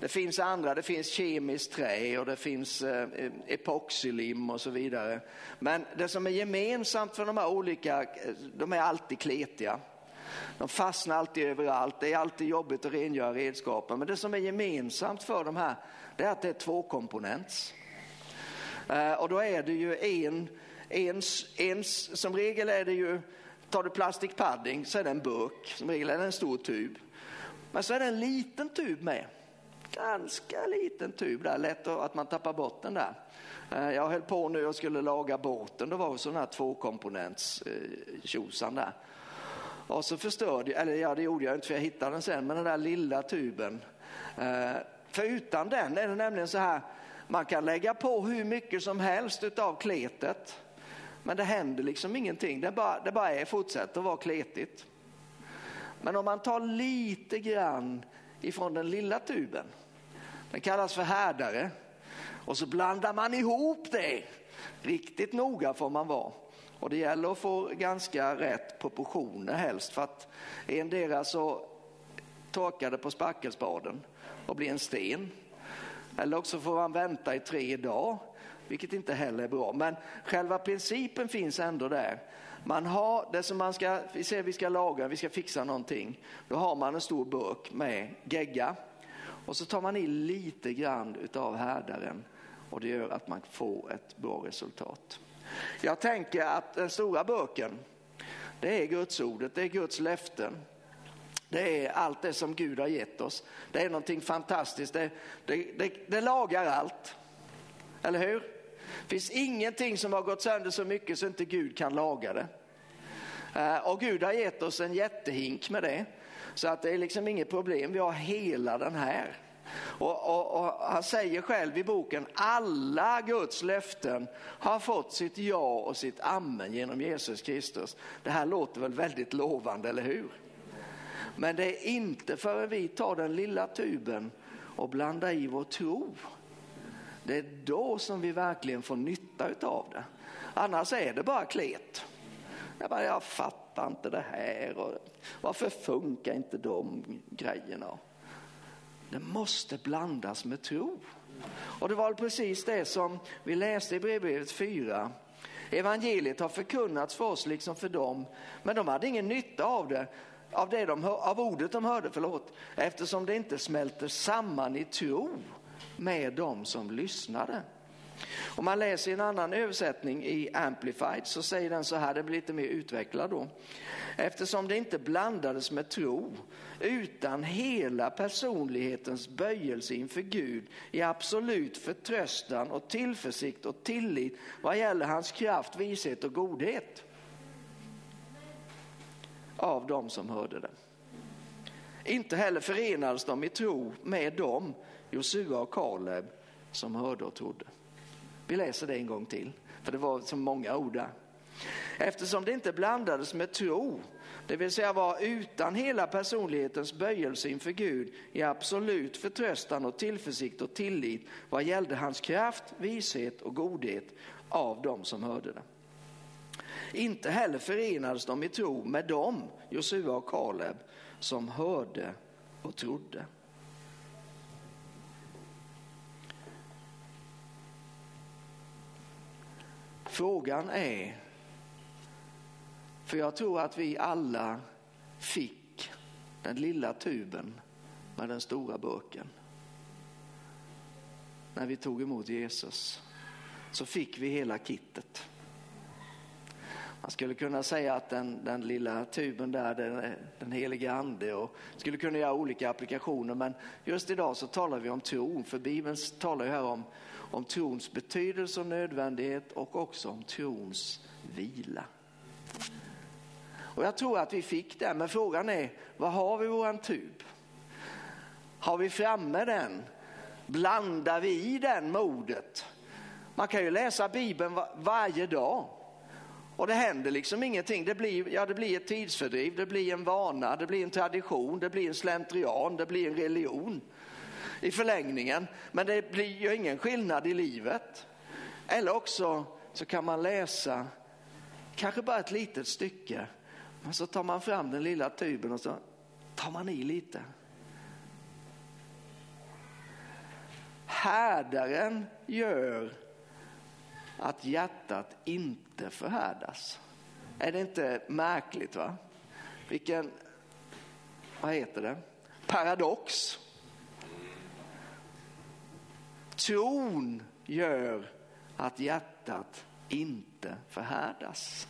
Det finns andra, det finns kemiskt trä och det finns eh, epoxylim och så vidare. Men det som är gemensamt för de här olika, eh, de är alltid kletiga. De fastnar alltid överallt, det är alltid jobbigt att rengöra redskapen. Men det som är gemensamt för de här, det är att det är tvåkomponents. Eh, och då är det ju en, en, en, som regel är det ju, tar du plastic padding så är det en burk, som regel är det en stor tub. Men så är det en liten tub med. Ganska liten tub där, lätt att man tappar bort den där. Eh, jag höll på nu och skulle laga båten, då var det sån här tvåkomponents-tjosan där. Och så förstörde jag, eller ja det gjorde jag inte för jag hittade den sen, men den där lilla tuben. Eh, för utan den är det nämligen så här, man kan lägga på hur mycket som helst utav kletet. Men det händer liksom ingenting, det bara, det bara är, fortsätter att vara kletigt. Men om man tar lite grann ifrån den lilla tuben, den kallas för härdare, och så blandar man ihop det. Riktigt noga får man vara. Och det gäller att få ganska rätt proportioner helst för att endera så torkar det på spackelspaden och blir en sten. Eller också får man vänta i tre dagar, vilket inte heller är bra. Men själva principen finns ändå där. Man har det som man ska, vi säger vi ska laga, vi ska fixa någonting. Då har man en stor burk med gegga och så tar man i lite grann utav härdaren och det gör att man får ett bra resultat. Jag tänker att den stora burken, det är Guds ordet, det är Guds löften. Det är allt det som Gud har gett oss. Det är någonting fantastiskt, det, det, det, det lagar allt. Eller hur? Det finns ingenting som har gått sönder så mycket så inte Gud kan laga det. Eh, och Gud har gett oss en jättehink med det. Så att det är liksom inget problem, vi har hela den här. Och, och, och, han säger själv i boken, alla Guds löften har fått sitt ja och sitt amen genom Jesus Kristus. Det här låter väl väldigt lovande, eller hur? Men det är inte förrän vi tar den lilla tuben och blandar i vår tro. Det är då som vi verkligen får nytta av det. Annars är det bara klet. Jag, bara, jag fattar inte det här och varför funkar inte de grejerna? Det måste blandas med tro. Och det var precis det som vi läste i brevbrevet 4. Evangeliet har förkunnats för oss liksom för dem, men de hade ingen nytta av det, av, det de, av ordet de hörde, förlåt, eftersom det inte smälter samman i tro med dem som lyssnade. Om man läser en annan översättning i Amplified så säger den så här, det blir lite mer utvecklad då. Eftersom det inte blandades med tro utan hela personlighetens böjelse inför Gud i absolut förtröstan och tillförsikt och tillit vad gäller hans kraft, vishet och godhet av dem som hörde det. Inte heller förenades de i tro med dem, Josua och Kaleb, som hörde och trodde. Vi läser det en gång till, för det var så många ord där. Eftersom det inte blandades med tro, det vill säga var utan hela personlighetens böjelse inför Gud i absolut förtröstan och tillförsikt och tillit vad gällde hans kraft, vishet och godhet av dem som hörde det. Inte heller förenades de i tro med dem, Josua och Kaleb, som hörde och trodde. Frågan är, för jag tror att vi alla fick den lilla tuben med den stora burken. När vi tog emot Jesus så fick vi hela kittet. Man skulle kunna säga att den, den lilla tuben där, den, den heliga ande och skulle kunna göra olika applikationer. Men just idag så talar vi om tron, för Bibeln talar ju här om, om trons betydelse och nödvändighet och också om trons vila. Och jag tror att vi fick det, men frågan är, vad har vi våran tub? Har vi framme den? Blandar vi i den modet? Man kan ju läsa Bibeln varje dag och det händer liksom ingenting. Det blir, ja, det blir ett tidsfördriv, det blir en vana, det blir en tradition, det blir en slentrian, det blir en religion i förlängningen. Men det blir ju ingen skillnad i livet. Eller också så kan man läsa kanske bara ett litet stycke, men så tar man fram den lilla tuben och så tar man i lite. Härdaren gör att hjärtat inte förhärdas. Är det inte märkligt? va? Vilken, vad heter det, paradox. Tron gör att hjärtat inte förhärdas.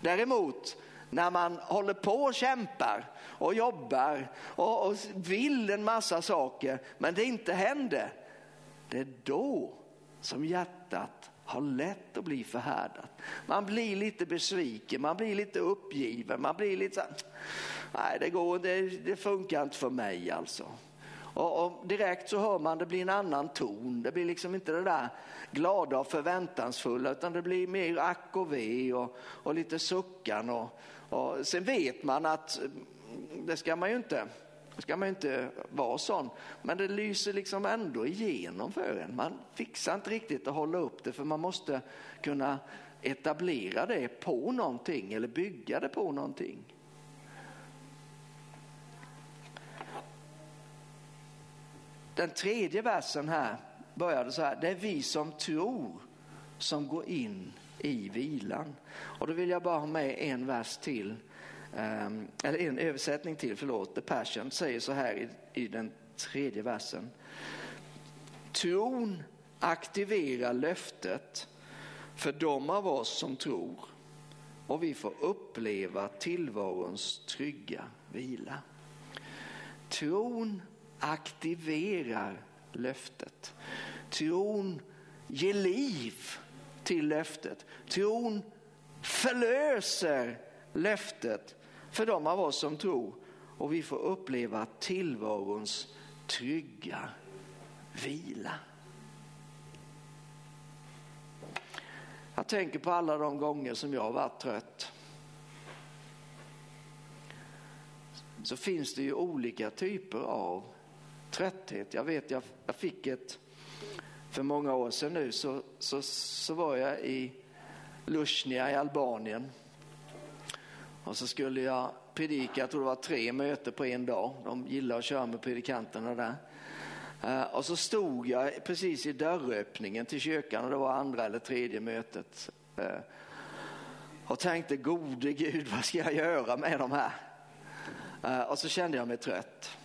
Däremot när man håller på och kämpar och jobbar och, och vill en massa saker men det inte händer, det är då som hjärtat har lätt att bli förhärdat. Man blir lite besviken, man blir lite uppgiven, man blir lite så här, nej det går, det, det funkar inte för mig alltså. Och, och, direkt så hör man det blir en annan ton, det blir liksom inte det där glada och förväntansfulla utan det blir mer ack och ve och, och lite suckan och, och sen vet man att mm, det ska man ju inte ska man inte vara sån. Men det lyser liksom ändå igenom för en. Man fixar inte riktigt att hålla upp det för man måste kunna etablera det på någonting eller bygga det på någonting. Den tredje versen här började så här, det är vi som tror som går in i vilan. Och då vill jag bara ha med en vers till ehm, eller en översättning till, förlåt, The Passion säger så här i, i den tredje versen. Tron aktiverar löftet för de av oss som tror och vi får uppleva tillvarons trygga vila. Tron aktiverar löftet. Tron ger liv till löftet. Tron förlöser löftet för de av oss som tror och vi får uppleva tillvarons trygga vila. Jag tänker på alla de gånger som jag har varit trött. Så finns det ju olika typer av trötthet. Jag vet, jag, jag fick ett, för många år sedan nu så, så, så var jag i Lushnja i Albanien och så skulle jag predika, jag tror det var tre möten på en dag. De gillar att köra med predikanterna där. Eh, och så stod jag precis i dörröppningen till kyrkan och det var andra eller tredje mötet. Eh, och tänkte, gode Gud, *laughs* vad ska jag göra med de här? Eh, och så kände jag mig trött.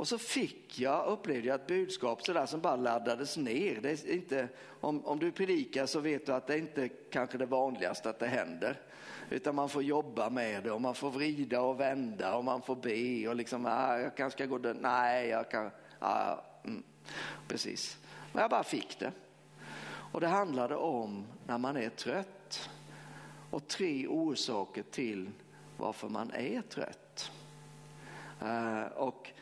Och så fick jag, upplevde jag ett budskap sådär som bara laddades ner. Det är inte, om, om du predikar så vet du att det är inte kanske det vanligaste att det händer. Utan man får jobba med det och man får vrida och vända och man får be och liksom, ah, jag kanske ska gå där, nej, jag kan, ah, mm, precis. Men jag bara fick det. Och det handlade om när man är trött och tre orsaker till varför man är trött. Uh, och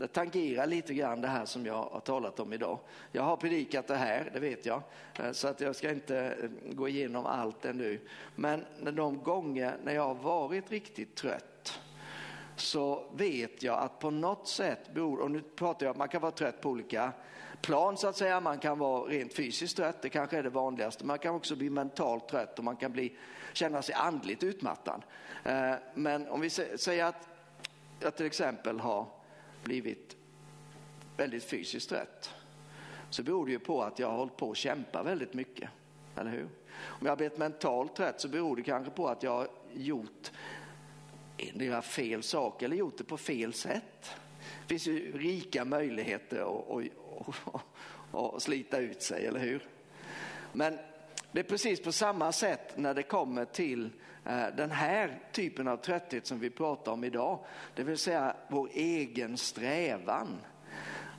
det tangerar lite grann det här som jag har talat om idag. Jag har predikat det här, det vet jag, eh, så att jag ska inte eh, gå igenom allt ännu. Men de gånger när jag har varit riktigt trött så vet jag att på något sätt beror, och nu pratar jag, man kan vara trött på olika plan så att säga, man kan vara rent fysiskt trött, det kanske är det vanligaste, man kan också bli mentalt trött och man kan bli, känna sig andligt utmattad. Eh, men om vi säger att jag till exempel har blivit väldigt fysiskt trött så beror det ju på att jag har hållit på att kämpa väldigt mycket. Eller hur? Om jag har blivit mentalt trött så beror det kanske på att jag har gjort endera fel sak eller gjort det på fel sätt. Det finns ju rika möjligheter att, slita ut sig, eller hur? Men det är precis på samma sätt när det kommer till Eh, den här typen av trötthet som vi pratar om idag, det vill säga vår egen strävan.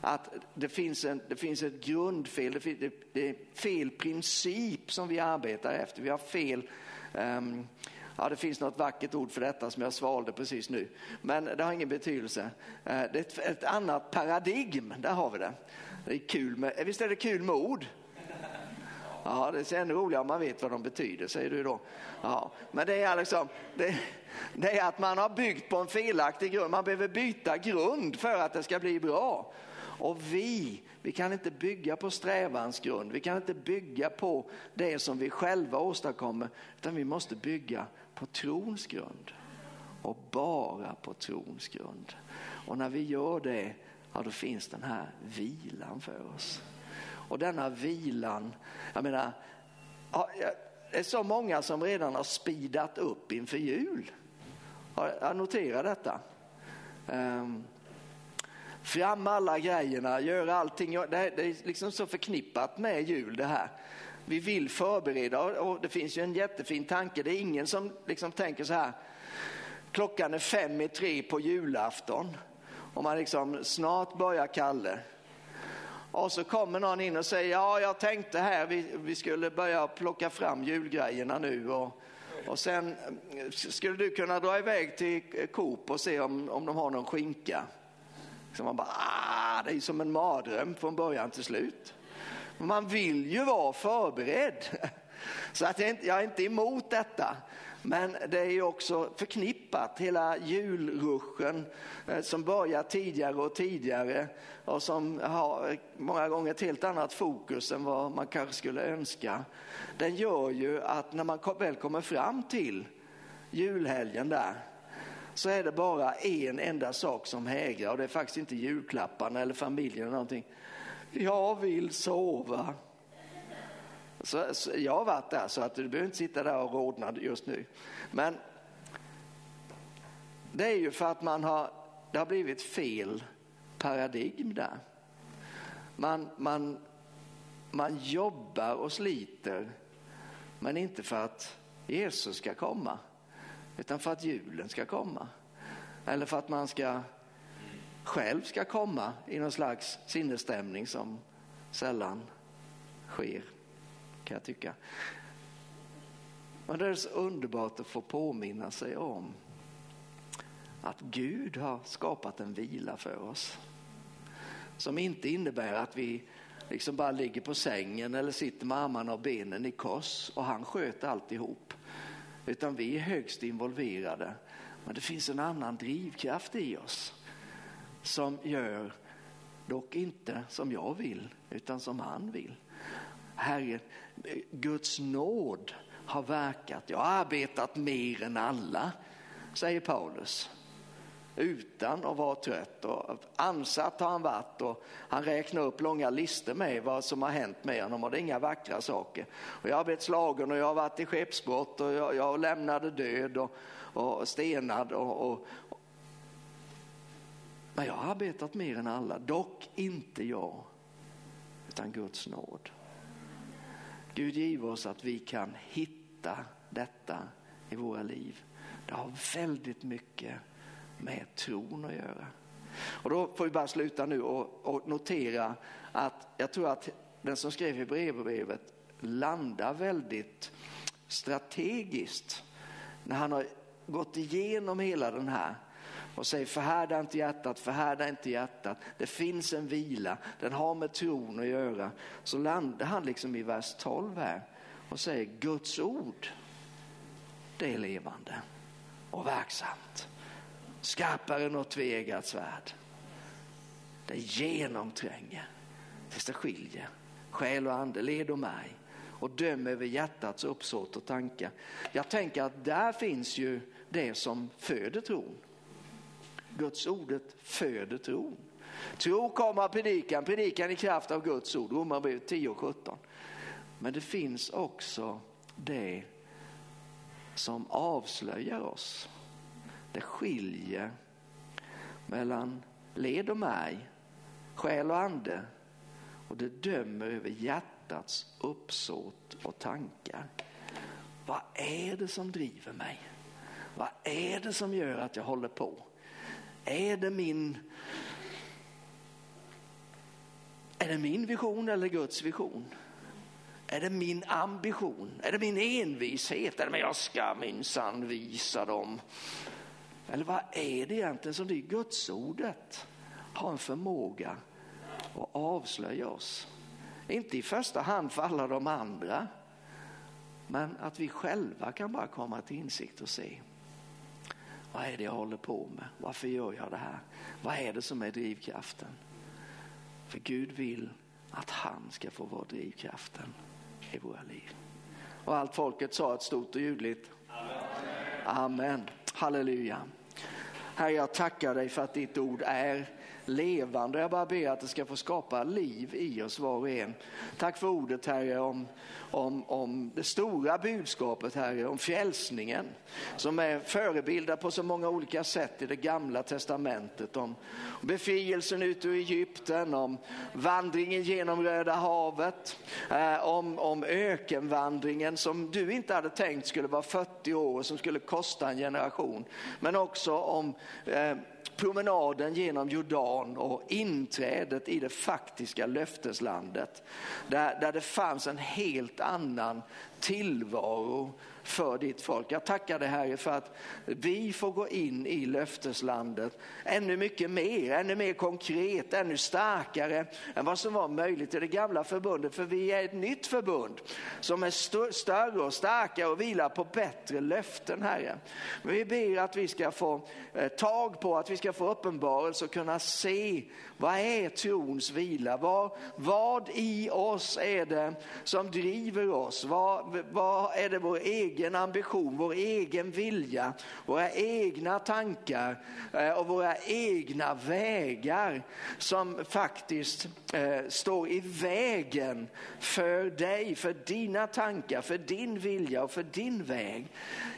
Att det finns, en, det finns ett grundfel, det, finns, det, det är fel princip som vi arbetar efter. Vi har fel, um, ja det finns något vackert ord för detta som jag svalde precis nu, men det har ingen betydelse. Uh, det är ett, ett, annat paradigm, där har vi det. det är kul med, visst är det kul med ord? Ja, det är ännu roligare om man vet vad de betyder, säger du då. Ja, men det är, liksom, det, det är att man har byggt på en felaktig grund. Man behöver byta grund för att det ska bli bra. Och vi, vi kan inte bygga på strävans grund. Vi kan inte bygga på det som vi själva åstadkommer, utan vi måste bygga på trons grund. Och bara på trons grund. Och när vi gör det, ja, då finns den här vilan för oss. Och denna vilan, jag menar, det är så många som redan har spidat upp inför jul. Jag noterar detta. Um, fram alla grejerna, gör allting. Det är liksom så förknippat med jul det här. Vi vill förbereda och det finns ju en jättefin tanke. Det är ingen som liksom tänker så här. Klockan är fem i tre på julafton och man liksom snart börjar Kalle. Och så kommer någon in och säger, ja jag tänkte här, vi, vi skulle börja plocka fram julgrejerna nu och, och sen eh, skulle du kunna dra iväg till Coop och se om, om de har någon skinka. Så man bara, ah, det är som en mardröm från början till slut. Man vill ju vara förberedd. *laughs* Så att jag, inte, jag är inte emot detta. Men det är ju också förknippat, hela julruschen eh, som börjar tidigare och tidigare och som har många gånger ett helt annat fokus än vad man kanske skulle önska. Den gör ju att när man väl kommer fram till julhelgen där så är det bara en enda sak som hägrar och det är faktiskt inte julklapparna eller familjen eller någonting. Jag vill sova. Så, så, jag har varit där så att du behöver inte sitta där och rodna just nu. Men det är ju för att man har, det har blivit fel paradigm där. Man, man, man jobbar och sliter men inte för att Jesus ska komma utan för att julen ska komma. Eller för att man ska själv ska komma i någon slags sinnesstämning som sällan sker kan jag tycka. Men det är så underbart att få påminna sig om att Gud har skapat en vila för oss. Som inte innebär att vi liksom bara ligger på sängen eller sitter med armarna och benen i kors och han sköter alltihop. Utan vi är högst involverade. Men det finns en annan drivkraft i oss som gör, dock inte som jag vill, utan som han vill. Herre, Guds nåd har verkat. Jag har arbetat mer än alla, säger Paulus. utan att vara trött. Och ansatt har han varit och han räknar upp långa listor med vad som har hänt med honom och det är inga vackra saker. Och jag har blivit slagen och jag har varit i skeppsbrott och jag, jag lämnade död och, och stenad. Och, och, men jag har arbetat mer än alla, dock inte jag, utan Guds nåd. Gud giv oss att vi kan hitta detta i våra liv. Det har väldigt mycket med tron att göra. Och då får vi bara sluta nu och, och notera att jag tror att den som skrev i brevbrevet landar väldigt strategiskt när han har gått igenom hela den här och säger förhärda inte hjärtat, förhärda inte hjärtat. Det finns en vila, den har med tron att göra. Så landar han liksom i vers 12 här och säger Guds ord, det är levande och verksamt. Skarpare än något tveeggat svärd. Det genomtränger tills det skiljer själ och ande, led och märg och döm över hjärtats uppsåt och tankar. Jag tänker att där finns ju det som föder tron. Guds ordet föder tron. Tro kommer av predikan, predikan i kraft av Guds ord, Romarbrevet 10 och 17. Men det finns också det som avslöjar oss. Det skiljer mellan led och märg, själ och ande och det dömer över hjärtats uppsåt och tankar. Vad är det som driver mig? Vad är det som gör att jag håller på? Är det min är det min vision eller Guds vision? Är det min ambition? Är det min envishet? Är det men jag ska minsann visa dem? Eller vad är det egentligen som det Gudsordet har en förmåga att avslöja oss? Inte i första hand för alla de andra, men att vi själva kan bara komma till insikt och se. Vad är det jag håller på med? Varför gör jag det här? Vad är det som är drivkraften? För Gud vill att han ska få vara drivkraften i våra liv. Och allt folket sa ett stort och ljudligt Amen. Amen. Halleluja. Herre, jag tackar dig för att ditt ord är levande. Jag bara ber att det ska få skapa liv i oss var och en. Tack för ordet Herre om, om, om det stora budskapet Herre, om frälsningen som är förebildad på så många olika sätt i det gamla testamentet. Om befrielsen ut ur Egypten, om vandringen genom Röda havet, eh, om, om ökenvandringen som du inte hade tänkt skulle vara 40 år och som skulle kosta en generation. Men också om eh, promenaden genom Jordan och inträdet i det faktiska löfteslandet. Där, där det fanns en helt annan tillvaro för ditt folk. Jag tackar dig Herre för att vi får gå in i löfteslandet ännu mycket mer, ännu mer konkret, ännu starkare än vad som var möjligt i det gamla förbundet. För vi är ett nytt förbund som är st större och starkare och vilar på bättre löften Herre. Men vi ber att vi ska få eh, tag på, att vi ska få uppenbarelse och kunna se vad är trons vila? Vad, vad i oss är det som driver oss? Vad, vad är det vår egen egen ambition, vår egen vilja, våra egna tankar eh, och våra egna vägar som faktiskt eh, står i vägen för dig, för dina tankar, för din vilja och för din väg.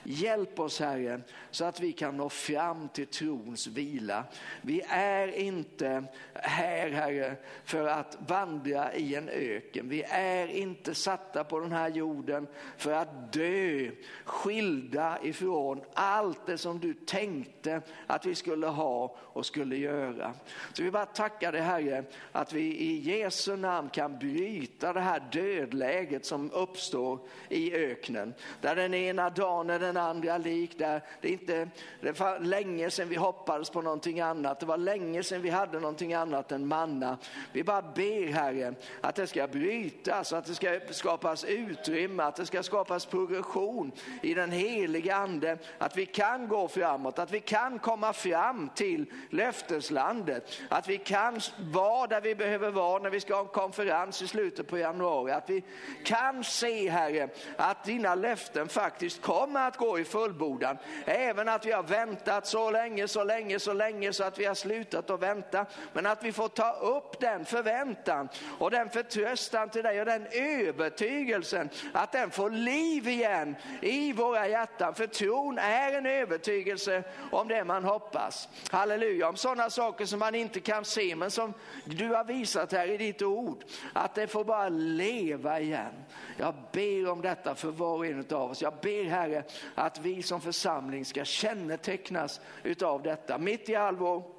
Hjälp oss Herre så att vi kan nå fram till trons vila. Vi är inte här Herre för att vandra i en öken. Vi är inte satta på den här jorden för att dö skilda ifrån allt det som du tänkte att vi skulle ha och skulle göra. Så vi bara tackar dig Herre att vi i Jesu namn kan bryta det här dödläget som uppstår i öknen. Där den ena dagen är den andra lik, där det inte, det var länge sedan vi hoppades på någonting annat, det var länge sedan vi hade någonting annat än manna. Vi bara ber Herre att det ska brytas, att det ska skapas utrymme, att det ska skapas progression i den heliga ande, att vi kan gå framåt, att vi kan komma fram till löfteslandet, att vi kan vara där vi behöver vara när vi ska ha en konferens i slutet på januari, att vi kan se Herre att dina löften faktiskt kommer att gå i fullbordan, även att vi har väntat så länge, så länge, så länge så att vi har slutat att vänta, men att vi får ta upp den förväntan och den förtröstan till dig och den övertygelsen att den får liv igen i våra hjärtan. För tron är en övertygelse om det man hoppas. Halleluja, om sådana saker som man inte kan se men som du har visat här i ditt ord. Att det får bara leva igen. Jag ber om detta för var och en av oss. Jag ber Herre att vi som församling ska kännetecknas utav detta. Mitt i all vår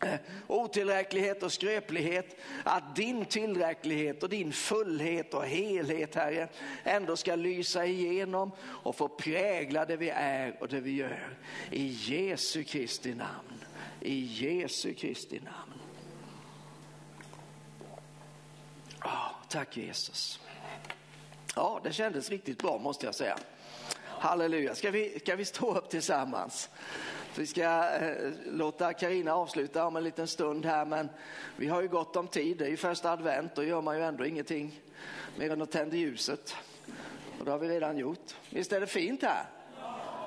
Eh, otillräcklighet och skröplighet, att din tillräcklighet och din fullhet och helhet, Herre, ändå ska lysa igenom och få prägla det vi är och det vi gör. I Jesu Kristi namn. I Jesu Kristi namn. Oh, tack Jesus. Ja, det kändes riktigt bra måste jag säga. Halleluja. Ska vi, ska vi stå upp tillsammans? Vi ska eh, låta Karina avsluta om en liten stund här, men vi har ju gott om tid. Det är ju första advent, då gör man ju ändå ingenting mer än att tända ljuset. Och det har vi redan gjort. Visst är det fint här?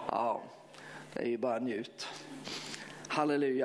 Ja, det är ju bara njut. Halleluja.